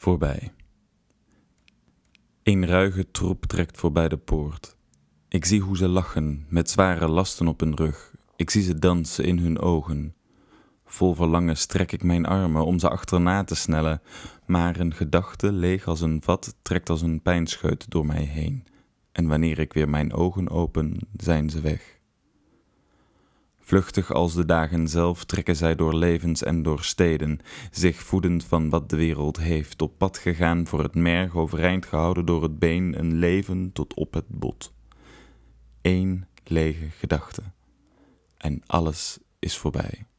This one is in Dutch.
Voorbij. Een ruige troep trekt voorbij de poort. Ik zie hoe ze lachen, met zware lasten op hun rug. Ik zie ze dansen in hun ogen. Vol verlangen strek ik mijn armen om ze achterna te snellen, maar een gedachte, leeg als een vat, trekt als een pijnscheut door mij heen. En wanneer ik weer mijn ogen open, zijn ze weg. Vluchtig als de dagen zelf trekken zij door levens en door steden, zich voedend van wat de wereld heeft, op pad gegaan voor het merg overeind gehouden door het been, een leven tot op het bot. Eén lege gedachte. En alles is voorbij.